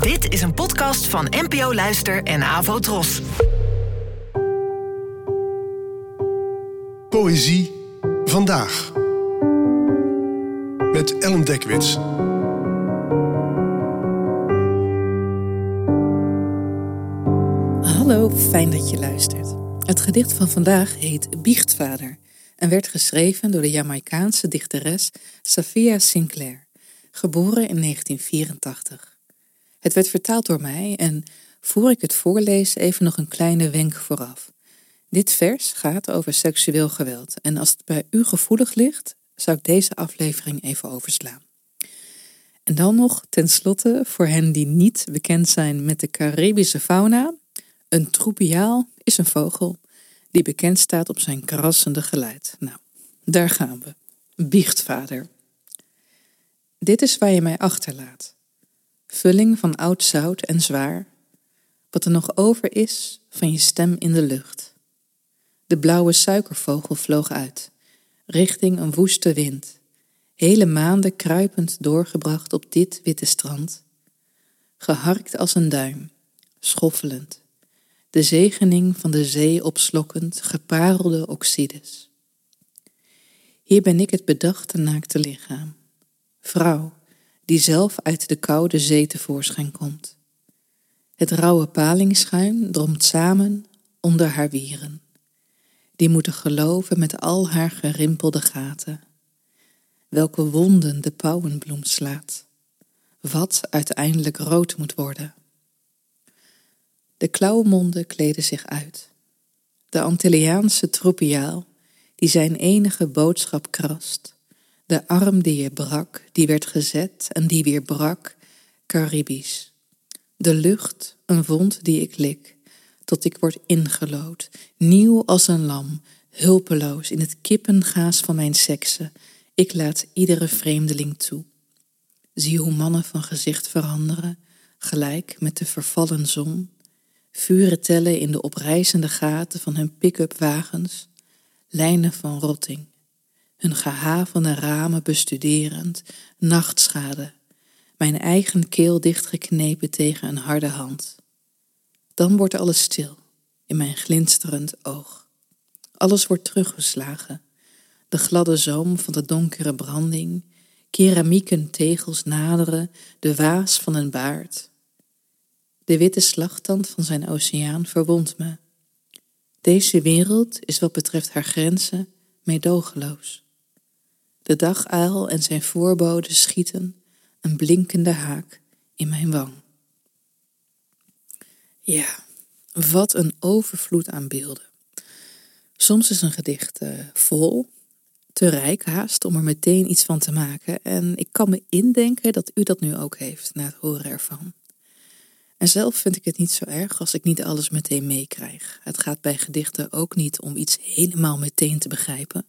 Dit is een podcast van NPO Luister en Avo Tros. Poëzie vandaag. Met Ellen Dekwits. Hallo, fijn dat je luistert. Het gedicht van vandaag heet Biechtvader en werd geschreven door de Jamaicaanse dichteres Safia Sinclair, geboren in 1984. Het werd vertaald door mij en voor ik het voorlees even nog een kleine wenk vooraf. Dit vers gaat over seksueel geweld en als het bij u gevoelig ligt, zou ik deze aflevering even overslaan. En dan nog tenslotte voor hen die niet bekend zijn met de Caribische fauna. Een troepiaal is een vogel die bekend staat op zijn krassende geluid. Nou, daar gaan we. Biechtvader. Dit is waar je mij achterlaat. Vulling van oud zout en zwaar. Wat er nog over is van je stem in de lucht. De blauwe suikervogel vloog uit, richting een woeste wind. Hele maanden kruipend doorgebracht op dit witte strand. Geharkt als een duim, schoffelend de zegening van de zee opslokkend geparelde oxides. Hier ben ik het bedachte naakte lichaam, vrouw die zelf uit de koude zee tevoorschijn komt. Het rauwe palingschuim dromt samen onder haar wieren. Die moeten geloven met al haar gerimpelde gaten. Welke wonden de pauwenbloem slaat. Wat uiteindelijk rood moet worden. De klauwmonden kleden zich uit. De Antilliaanse tropiaal, die zijn enige boodschap krast. De arm die je brak, die werd gezet en die weer brak, Caribisch. De lucht, een wond die ik lik, tot ik word ingelood, nieuw als een lam, hulpeloos in het kippengaas van mijn sekse. Ik laat iedere vreemdeling toe. Zie hoe mannen van gezicht veranderen, gelijk met de vervallen zon vuren tellen in de oprijzende gaten van hun pick-up wagens, lijnen van rotting, hun gehavende ramen bestuderend, nachtschade, mijn eigen keel dichtgeknepen tegen een harde hand. Dan wordt alles stil in mijn glinsterend oog. Alles wordt teruggeslagen. De gladde zoom van de donkere branding, keramieken tegels naderen, de waas van een baard, de witte slagtand van zijn oceaan verwondt me. Deze wereld is wat betreft haar grenzen meedogenloos. De daguil en zijn voorboden schieten een blinkende haak in mijn wang. Ja, wat een overvloed aan beelden. Soms is een gedicht uh, vol, te rijk haast om er meteen iets van te maken. En ik kan me indenken dat u dat nu ook heeft na het horen ervan. En zelf vind ik het niet zo erg als ik niet alles meteen meekrijg. Het gaat bij gedichten ook niet om iets helemaal meteen te begrijpen.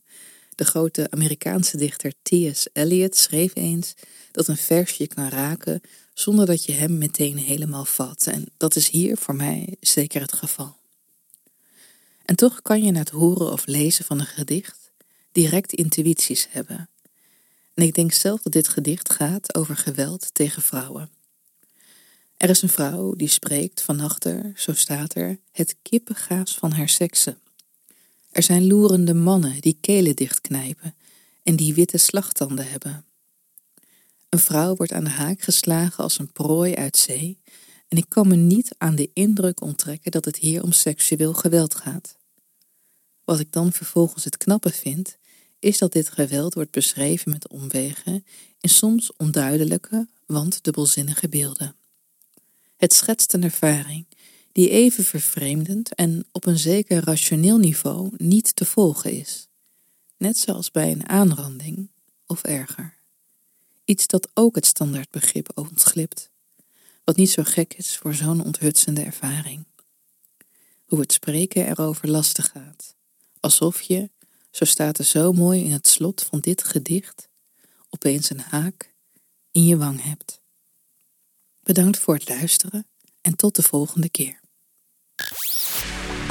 De grote Amerikaanse dichter T.S. Eliot schreef eens dat een versje kan raken zonder dat je hem meteen helemaal vat. En dat is hier voor mij zeker het geval. En toch kan je na het horen of lezen van een gedicht direct intuïties hebben. En ik denk zelf dat dit gedicht gaat over geweld tegen vrouwen. Er is een vrouw die spreekt van achter, zo staat er, het kippengaas van haar sekse. Er zijn loerende mannen die kelen dichtknijpen en die witte slagtanden hebben. Een vrouw wordt aan de haak geslagen als een prooi uit zee en ik kan me niet aan de indruk onttrekken dat het hier om seksueel geweld gaat. Wat ik dan vervolgens het knappe vind, is dat dit geweld wordt beschreven met omwegen in soms onduidelijke, want dubbelzinnige beelden. Het schetst een ervaring die even vervreemdend en op een zeker rationeel niveau niet te volgen is. Net zoals bij een aanranding of erger. Iets dat ook het standaardbegrip ontglipt, wat niet zo gek is voor zo'n onthutsende ervaring. Hoe het spreken erover lastig gaat, alsof je, zo staat er zo mooi in het slot van dit gedicht, opeens een haak in je wang hebt. Bedankt voor het luisteren en tot de volgende keer.